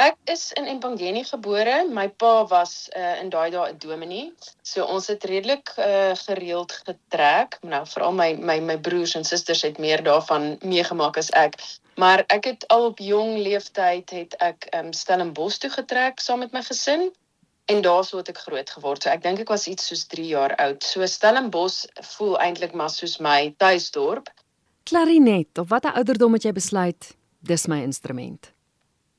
Ek is in Empangeni gebore. My pa was uh, in daai dae 'n dominee. So ons het redelik uh, gereeld getrek. Nou veral my my my broers en susters het meer daarvan meegemaak as ek. Maar ek het al op jong leeftyd het ek um, Stellenbosch toe getrek saam met my gesin en daarso het ek groot geword. So ek dink ek was iets soos 3 jaar oud. So Stellenbosch voel eintlik maar soos my tuisdorp. Klarinet, op watter ouderdom het jy besluit dis my instrument?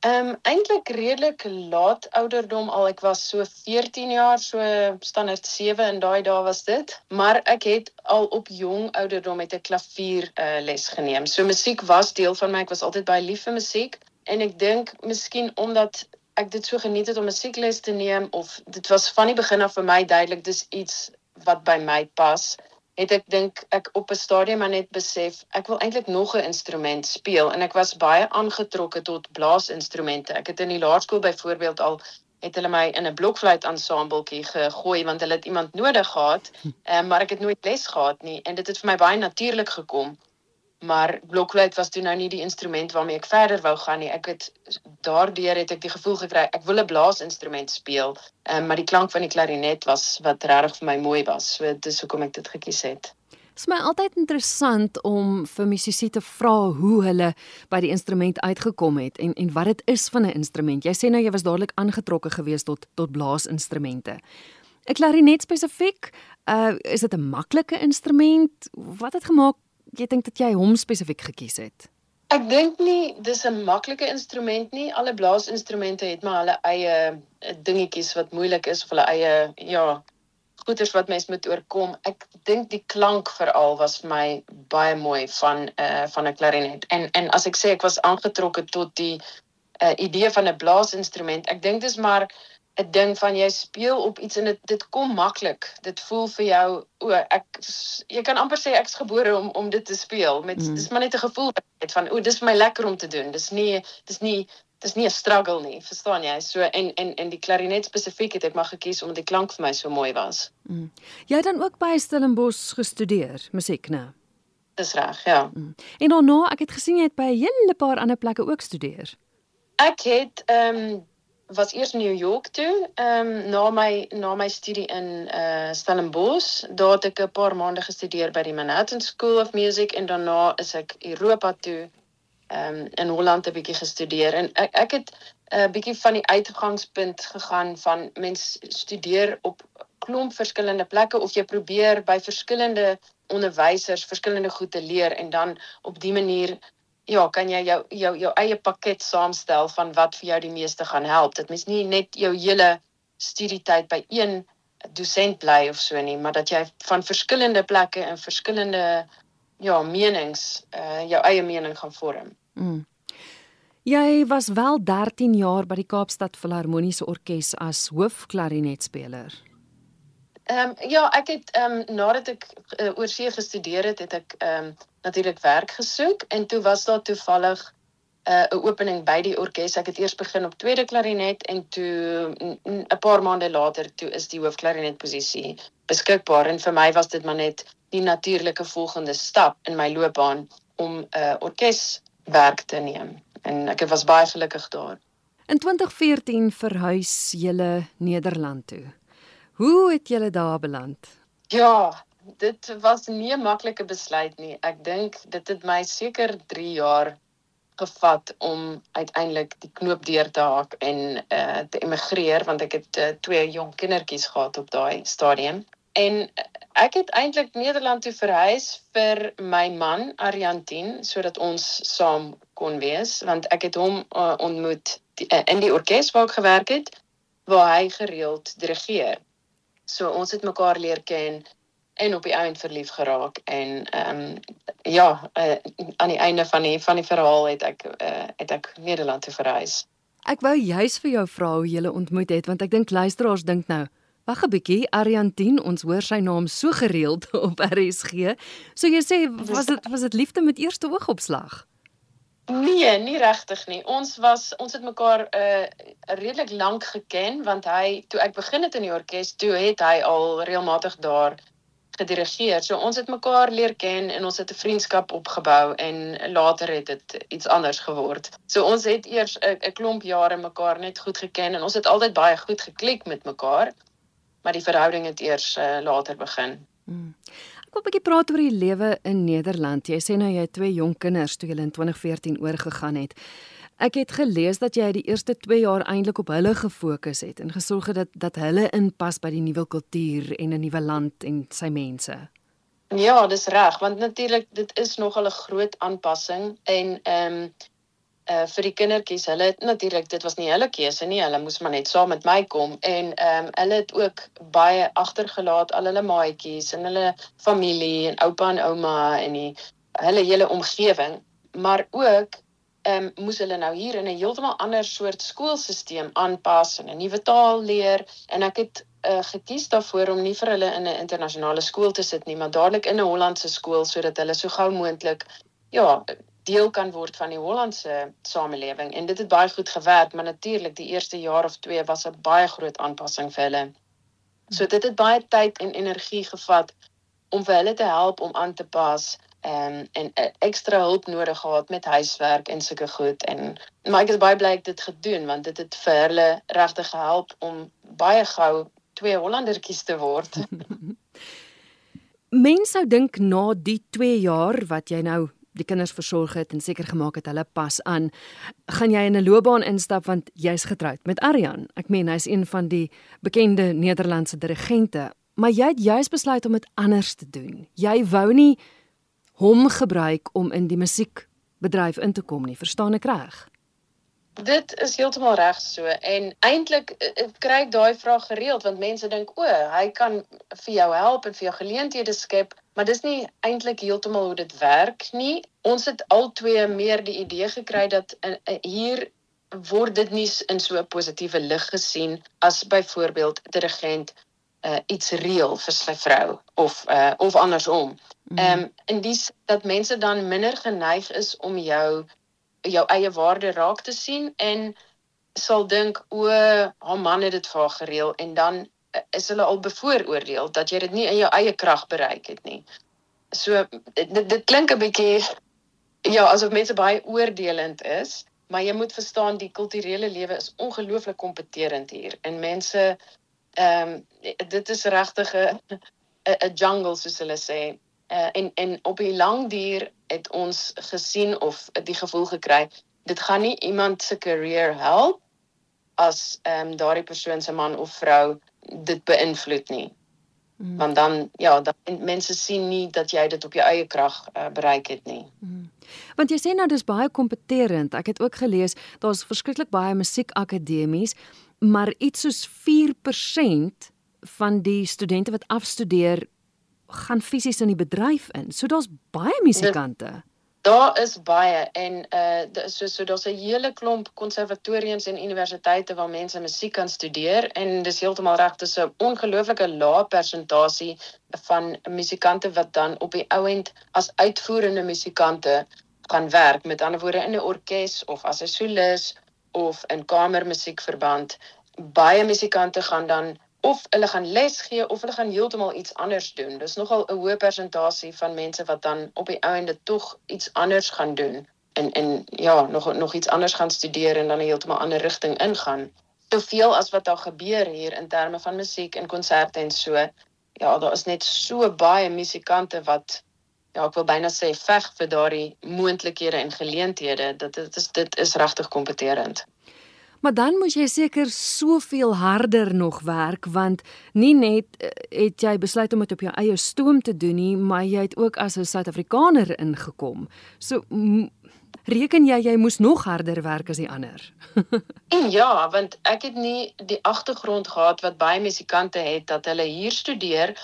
Ehm um, eintlik redelik laat ouderdom al ek was so 14 jaar so standaard 7 in daai dae was dit maar ek het al op jong ouderdom met 'n klavier uh, les geneem. So musiek was deel van my. Ek was altyd baie lief vir musiek en ek dink miskien omdat ek dit so geniet het om musiekles te neem of dit was van die begin af vir my duidelik dis iets wat by my pas het ek dink ek op 'n stadium maar net besef ek wil eintlik nog 'n instrument speel en ek was baie aangetrokke tot blaasinstrumente. Ek het in die laerskool byvoorbeeld al het hulle my in 'n blokfluit ensembletjie gegooi want hulle het iemand nodig gehad, um, maar ek het nooit les gehad nie en dit het vir my baie natuurlik gekom maar blokfluit was toe nou nie die instrument waarmee ek verder wou gaan nie. Ek het daardeur het ek die gevoel gekry ek wil 'n blaasinstrument speel, um, maar die klank van die klarinet was wat regtig vir my mooi was. So dis hoekom ek dit gekies het. Dit is my altyd interessant om vir musisië te vra hoe hulle by die instrument uitgekom het en en wat dit is van 'n instrument. Jy sê nou jy was dadelik aangetrokke geweest tot tot blaasinstrumente. 'n Klarinet spesifiek, uh is dit 'n maklike instrument? Wat het gemaak jy dink dat jy hom spesifiek gekies het? Ek dink nie dis 'n maklike instrument nie. Alle blaasinstrumente het maar hulle eie eh, dingetjies wat moeilik is of hulle eie ja, goeters wat mens moet oorkom. Ek dink die klank veral was vir my baie mooi van 'n uh, van 'n klarinet. En en as ek sê ek was aangetrokke tot die uh, idee van 'n blaasinstrument, ek dink dis maar 'n ding van jy speel op iets en dit dit kom maklik. Dit voel vir jou o, ek jy kan amper sê ek's gebore om om dit te speel. Met mm. dis maar net 'n gevoel net van o, dis vir my lekker om te doen. Dis nie dis nie dis nie 'n struggle nie, verstaan jy? So en en en die klarinet spesifiek het ek maar gekies omdat die klank vir my so mooi was. Mm. Jy het dan ook by Stellenbosch gestudeer, musiek, né? Dis reg, ja. Mm. En daarna, ek het gesien jy het by 'n hele paar ander plekke ook studeer. Ek het ehm um, was eers in New York toe, ehm um, na my na my studie in uh Stellenbosch. Daar het ek 'n paar maande gestudeer by die Manhattan School of Music en daarna is ek Europa toe ehm um, in Holland 'n bietjie gestudeer en ek ek het 'n uh, bietjie van die uitgangspunt gegaan van mens studeer op klomp verskillende plekke of jy probeer by verskillende onderwysers verskillende goed te leer en dan op dië manier ja, kan jy jou jou jou eie pakket saamstel van wat vir jou die meeste gaan help. Dit mens nie net jou hele studietyd by een dosent bly of so nie, maar dat jy van verskillende plekke en verskillende ja, menings uh jou eie mening gaan vorm. Mm. Jy was wel 13 jaar by die Kaapstad Filharmoniese Orkees as hoofklarinetspeler. Ehm um, ja, ek het ehm um, nadat ek uh, oorsee gestudeer het, het ek ehm um, natuurlik werk gesoek en toe was daar toevallig eh, 'n uh, opening by die orkes. Ek het eers begin op tweede klarinet en toe 'n paar maande later toe is die hoofklarinet posisie beskikbaar en vir my was dit maar net die natuurlike volgende stap in my loopbaan om 'n uh, orkes werk te neem en ek was baie gelukkig daar. In 2014 verhuis jy Nederland toe. Hoe het jy daar beland? Ja, dit was nie 'n maklike besluit nie. Ek dink dit het my seker 3 jaar gevat om uiteindelik die knoop deur te haak en uh te emigreer want ek het uh, twee jong kindertjies gehad op daai stadium. En ek het eintlik Nederland toe verhuis vir my man Ariantien sodat ons saam kon wees want ek het hom uh, ontmoet die, uh, in die orkes waar ek gewerk het waar hy gereeld dirigeer. So ons het mekaar leer ken en op die einde verlief geraak en ehm um, ja, uh, aan die einde van die van die verhaal het ek uh, het ek Nederland toe verhuis. Ek wou juis vir jou vra hoe julle ontmoet het want ek dink luisteraars dink nou Wag 'n bietjie, Ariantien, ons hoor sy naam so gereeld op RSG. So jy sê was dit was dit liefde met eerste oogopslag? Nee, nie regtig nie. Ons was ons het mekaar 'n uh, redelik lank geken want hy toe ek begin het in die orkes, toe het hy al regelmatig daar gedirigeer. So ons het mekaar leer ken en ons het 'n vriendskap opgebou en later het dit iets anders geword. So ons het eers 'n klomp jare mekaar net goed geken en ons het altyd baie goed geklik met mekaar. Maar die verhouding het eers uh, later begin. Hmm. Ek wil 'n bietjie praat oor die lewe in Nederland. Jy sê nou jy het twee jong kinders toe jy in 2014 oorgegaan het. Ek het gelees dat jy die eerste 2 jaar eintlik op hulle gefokus het en gesorg het dat dat hulle inpas by die nuwe kultuur en 'n nuwe land en sy mense. Ja, dis reg, want natuurlik dit is nog 'n groot aanpassing en ehm um, uh vir die kindertjies, hulle het natuurlik dit was nie hulle keuse nie, hulle moes maar net saam met my kom en ehm um, hulle het ook baie agtergelaat al hulle maatjies en hulle familie en oupa en ouma en die hulle hele omgewing, maar ook ehm um, moes hulle nou hier in 'n heeltemal ander soort skoolstelsel aanpas en 'n nuwe taal leer. En ek het uh, gekies daarvoor om nie vir hulle in 'n internasionale skool te sit nie, maar dadelik in 'n Hollandse skool sodat hulle so gou moontlik ja, deel kan word van die Hollandse samelewing en dit het baie goed gewerk, maar natuurlik die eerste jaar of 2 was 'n baie groot aanpassing vir hulle. So dit het baie tyd en energie gevat om vir hulle te help om aan te pas um, en uh, ekstra hulp nodig gehad met huiswerk en sulke goed en maar ek is baie bly ek dit gedoen want dit het vir hulle regtig gehelp om baie gou twee Hollandertjies te word. Mense sou dink na die 2 jaar wat jy nou die kinders versorg het en seker gemaak het hulle pas aan, gaan jy in 'n loopbaan instap want jy's getroud met Aryan. Ek meen hy's een van die bekende Nederlandse dirigente, maar jy het juis besluit om dit anders te doen. Jy wou nie hom gebruik om in die musiekbedryf in te kom nie. Verstaan ek reg? Dit is heeltemal reg so en eintlik eh, eh, kry ek daai vraag gereeld want mense dink o, hy kan vir jou help en vir jou geleenthede skep, maar dis nie eintlik heeltemal hoe dit werk nie. Ons het albei meer die idee gekry dat in, uh, hier word dit nie in so 'n positiewe lig gesien as byvoorbeeld dirigent uh, iets reël vir sy vrou of uh, of andersom. Mm. Ehm um, in die dat mense dan minder geneig is om jou jou eie waarde raak te sien en sal dink o, haar man het dit vir haar gereël en dan uh, is hulle al bevooroordeel dat jy dit nie in jou eie krag bereik het nie. So dit dit klink 'n bietjie ja, asof mense baie oordelend is, maar jy moet verstaan die kulturele lewe is ongelooflik kompeterend hier en mense ehm um, dit is regtig 'n 'n jungle soos hulle sê. Uh, en en op die lang duur het ons gesien of die gevoel gekry dit gaan nie iemand se career help as ehm um, daardie persoon se man of vrou dit beïnvloed nie. Mm. Want dan ja, dan mense sien nie dat jy dit op jou eie krag uh, bereik het nie. Mm. Want jy sê nou dis baie kompeterend. Ek het ook gelees daar's verskriklik baie musiekakademies maar iets soos 4% van die studente wat afstudeer gaan fisies in die bedryf in. So daar's baie musikante. Daar is baie en uh so so daar's 'n hele klomp konservatoriums en universiteite waar mense musiek kan studeer en dis heeltemal reg dis 'n ongelooflike lae persentasie van musikante wat dan op die ouend as uitvoerende musikante kan werk met ander woorde in 'n orkes of as 'n solis of in kamermusiekverband baie musikante gaan dan of hulle gaan les gee of hulle gaan heeltemal iets anders doen. Dis nogal 'n hoë persentasie van mense wat dan op die einde tog iets anders gaan doen en en ja, nog nog iets anders gaan studeer en dan 'n heeltemal ander rigting ingaan. Soveel as wat daar gebeur hier in terme van musiek en konserte en so. Ja, daar is net so baie musikante wat ja, ek wil byna sê veg vir daardie moontlikhede en geleenthede. Dit dit is dit is regtig kompeterend. Maar dan moet jy seker soveel harder nog werk want nie net eh, het jy besluit om dit op jou eie stoom te doen nie, maar jy het ook as 'n Suid-Afrikaner ingekom. So reken jy jy moes nog harder werk as die ander? ja, want ek het nie die agtergrond gehad wat baie musikante het dat hulle hier studeer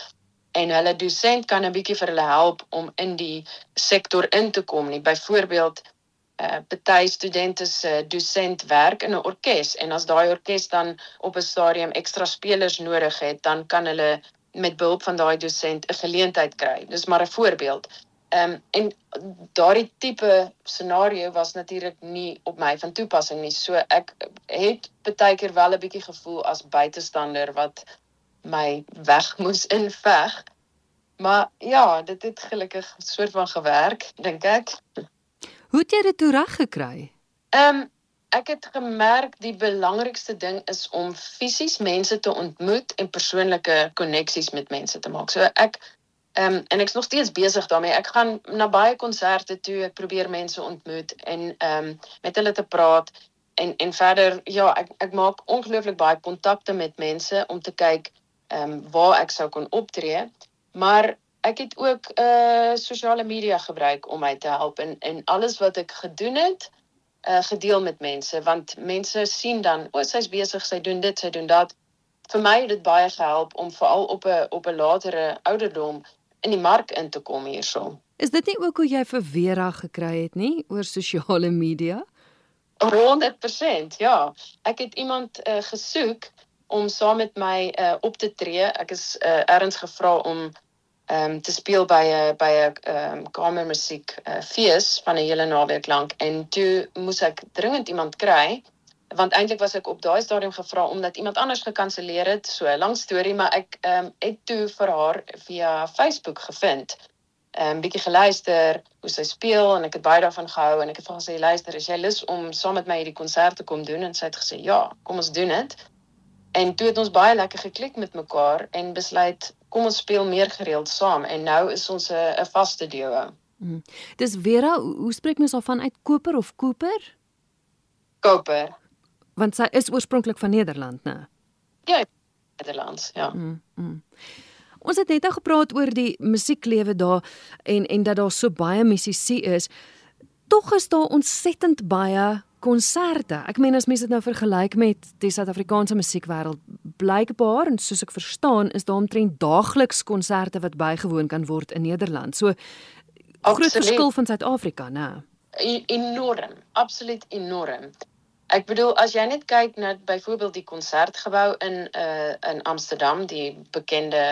en hulle dosent kan 'n bietjie vir hulle help om in die sektor in te kom nie. Byvoorbeeld uh party studente se uh, dosent werk in 'n orkes en as daai orkes dan op 'n stadium ekstra spelers nodig het, dan kan hulle met behulp van daai dosent 'n geleentheid kry. Dis maar 'n voorbeeld. Ehm um, en daardie tipe scenario was natuurlik nie op my van toepassing nie. So ek het baie keer wel 'n bietjie gevoel as buitestander wat my weg moes inveg Maar ja, dit het gelukkig soort van gewerk, dink ek. Hoe het jy dit toe reg gekry? Ehm um, ek het gemerk die belangrikste ding is om fisies mense te ontmoet en persoonlike koneksies met mense te maak. So ek ehm um, en ek's nog steeds besig daarmee. Ek gaan na baie konserte toe, ek probeer mense ontmoet en ehm um, met hulle te praat en en verder ja, ek ek maak ongelooflik baie kontakte met mense om te kyk ehm um, waar ek sou kon optree. Maar ek het ook uh sosiale media gebruik om my te help en en alles wat ek gedoen het uh gedeel met mense want mense sien dan o, oh, sy's besig, sy doen dit, sy doen dat. Vir my het dit baie gehelp om veral op 'n op 'n latere ouderdom in die mark in te kom hierso. Is dit nie ook hoe jy vir Vera gekry het nie oor sosiale media? 100%, ja. Ek het iemand uh, gesoek om saam met my uh, op te tree. Ek is uh, erns gevra om ehm um, te speel by 'n by 'n ehm um, kamermusiek uh, fees van 'n hele naweek lank. En toe moes ek dringend iemand kry want eintlik was ek op daai stadium gevra omdat iemand anders gekanselleer het so 'n lang storie maar ek ehm um, het toe vir haar via Facebook gevind. Um, bietjie geluister hoe sy speel en ek het baie daarvan gehou en ek het vir haar gesê luister as jy lus om saam met my hierdie konsert te kom doen? En sy het gesê ja kom ons doen dit En toe het ons baie lekker geklik met mekaar en besluit kom ons speel meer gereeld saam en nou is ons 'n vaste duo. Mm. Dis Vera, hoe spreek mens daarvan uit Koper of Cooper? Koper. Want sy is oorspronklik van Nederland, né? Ja, Nederlands, ja. Mm, mm. Ons het net al gepraat oor die musieklewe daar en en dat daar so baie musisië is. Tog is daar ontsettend baie konserte. Ek meen as mense dit nou vergelyk met die Suid-Afrikaanse musiekwêreld, blykbaar en soos ek verstaan, is daar omtrent daagliks konserte wat bygewoon kan word in Nederland. So groot verskil van Suid-Afrika, né? E enorm, absoluut enorm. Ek bedoel as jy net kyk na byvoorbeeld die konsertgebou in uh in Amsterdam, die bekende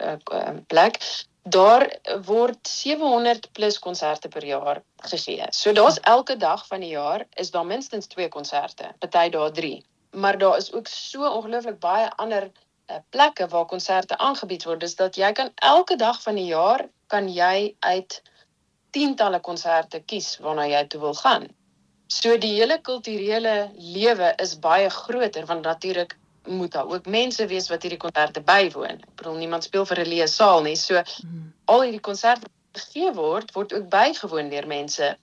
uh, uh, plek, daar word 700 plus konserte per jaar gegee. So daar's elke dag van die jaar is daar minstens 2 konserte, party daar 3. Maar daar is ook so ongelooflik baie ander uh, plekke waar konserte aangebied word, dis dat jy kan elke dag van die jaar kan jy uit tientalle konserte kies waarna jy toe wil gaan. So die hele kulturele lewe is baie groter want natuurlik moet daar ook mense wees wat hierdie konserte bywoon. Ek bedoel niemand speel vir 'n leë saal nie. So hmm. al hierdie konserte gegee word, word ook bygewoon deur mense.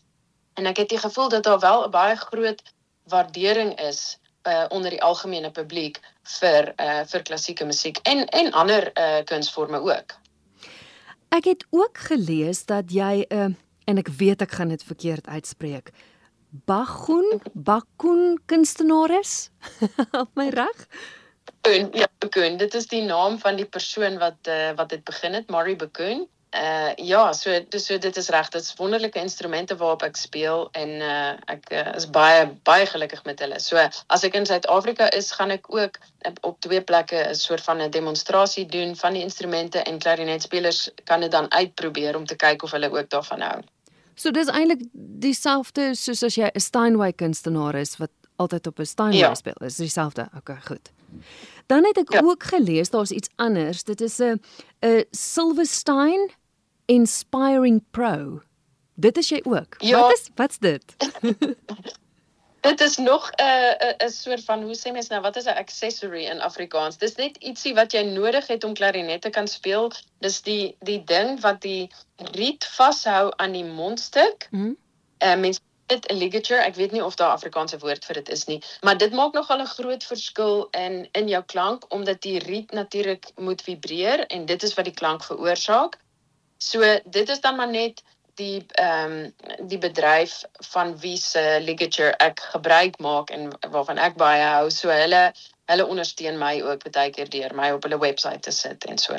En ek het die gevoel dat daar wel 'n baie groot waardering is uh onder die algemene publiek vir uh vir klassieke musiek en en ander uh kunsforme ook. Ek het ook gelees dat jy 'n uh, en ek weet ek gaan dit verkeerd uitspreek. Bagoon, Bakoon kunstenaars. Op my reg? Bakoon, ja, Bakoon. Dit is die naam van die persoon wat uh, wat dit begin het, Marie Bakoon. Uh ja, so dis so dit is reg. Dit is wonderlike instrumente waarop ek speel en uh ek uh, is baie baie gelukkig met hulle. So as ek in Suid-Afrika is, gaan ek ook op twee plekke 'n soort van 'n demonstrasie doen van die instrumente en klarinetspelers kan dit dan uitprobeer om te kyk of hulle ook daarvan hou. So dis eintlik dieselfde soos as jy 'n Steinway kunstenaar is wat altyd op 'n Steinway ja. speel. Is dieselfde. Okay, goed. Dan het ek ja. ook gelees daar's iets anders. Dit is 'n 'n Silverstein Inspiring Pro. Dit is jy ook. Ja. Wat is wat's dit? Dit is nog 'n uh, 'n soort van hoe sê mens nou wat is 'n accessory in Afrikaans? Dis net ietsie wat jy nodig het om klarinet te kan speel. Dis die die ding wat die riet vashou aan die mondstuk. Mm. Uh, mens dit 'n ligature. Ek weet nie of daar 'n Afrikaanse woord vir dit is nie, maar dit maak nogal 'n groot verskil in in jou klank omdat die riet natuurlik moet vibreer en dit is wat die klank veroorsaak. So dit is dan maar net die ehm um, die bedryf van wie se ligature ek gebruik maak en waarvan ek baie hou. So hulle hulle ondersteun my ook baie keer deur my op hulle webwerf te sit en so.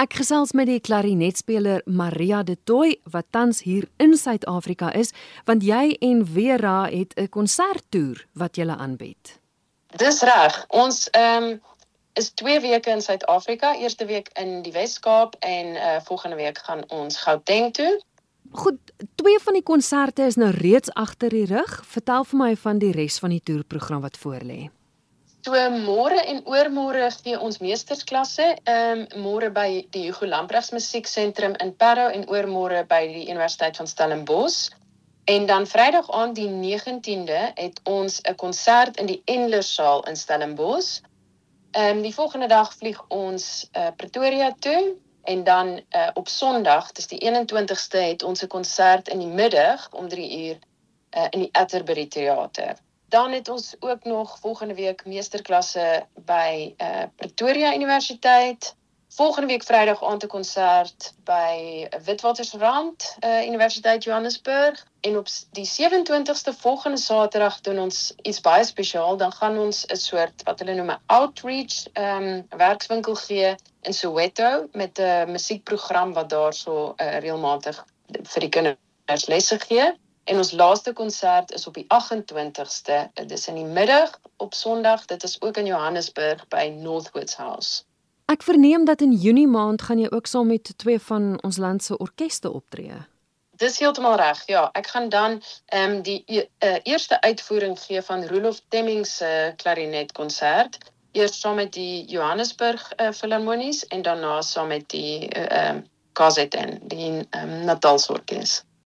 Ek gesels met die klarinetspeler Maria De Tooy wat tans hier in Suid-Afrika is, want jy en Vera het 'n konserttoer wat julle aanbied. Dis reg. Ons ehm um, is 2 weke in Suid-Afrika, eerste week in die Wes-Kaap en uh volgende week gaan ons Gauteng toe. Goed, twee van die konserte is nou reeds agter die rug. Vertel vir my van die res van die toerprogram wat voorlê. So môre en oormôre gee ons meestersklasse, ehm um, môre by die Hugo Lampregs Musieksentrum in Parow en oormôre by die Universiteit van Stellenbosch. En dan Vrydag aand die 19de het ons 'n konsert in die Endlersaal in Stellenbosch. Ehm um, die volgende dag vlieg ons uh, Pretoria toe en dan uh, op Sondag, dis die 21ste het ons 'n konsert in die middag om 3 uur uh, in die Atterbury Theater. Dan het ons ook nog volgende week meesterklasse by uh, Pretoria Universiteit. Volgende week Vrydag aand 'n konsert by Witwatersrand uh, Universiteit Johannesburg en op die 27ste volgende Saterdag doen ons iets baie spesiaal. Dan gaan ons 'n soort wat hulle noem 'n outreach ehm um, werkswinkel gee in Soweto met 'n musiekprogram wat daarso uh, reëlmatig vir die kinders lesse gee. En ons laaste konsert is op die 28ste. Dit is in die middag op Sondag. Dit is ook in Johannesburg by Northwoods House. Ek verneem dat in Junie maand gaan jy ook saam met twee van ons land se orkeste optree. Dis heeltemal reg. Ja, ek gaan dan ehm um, die uh, eerste uitvoering gee van Rolof Temming se klarinetkonsert. Eers saam met die Johannesburg uh, Philharmonies en daarna saam met die ehm uh, KZN, die ehm um, Natalsorkes.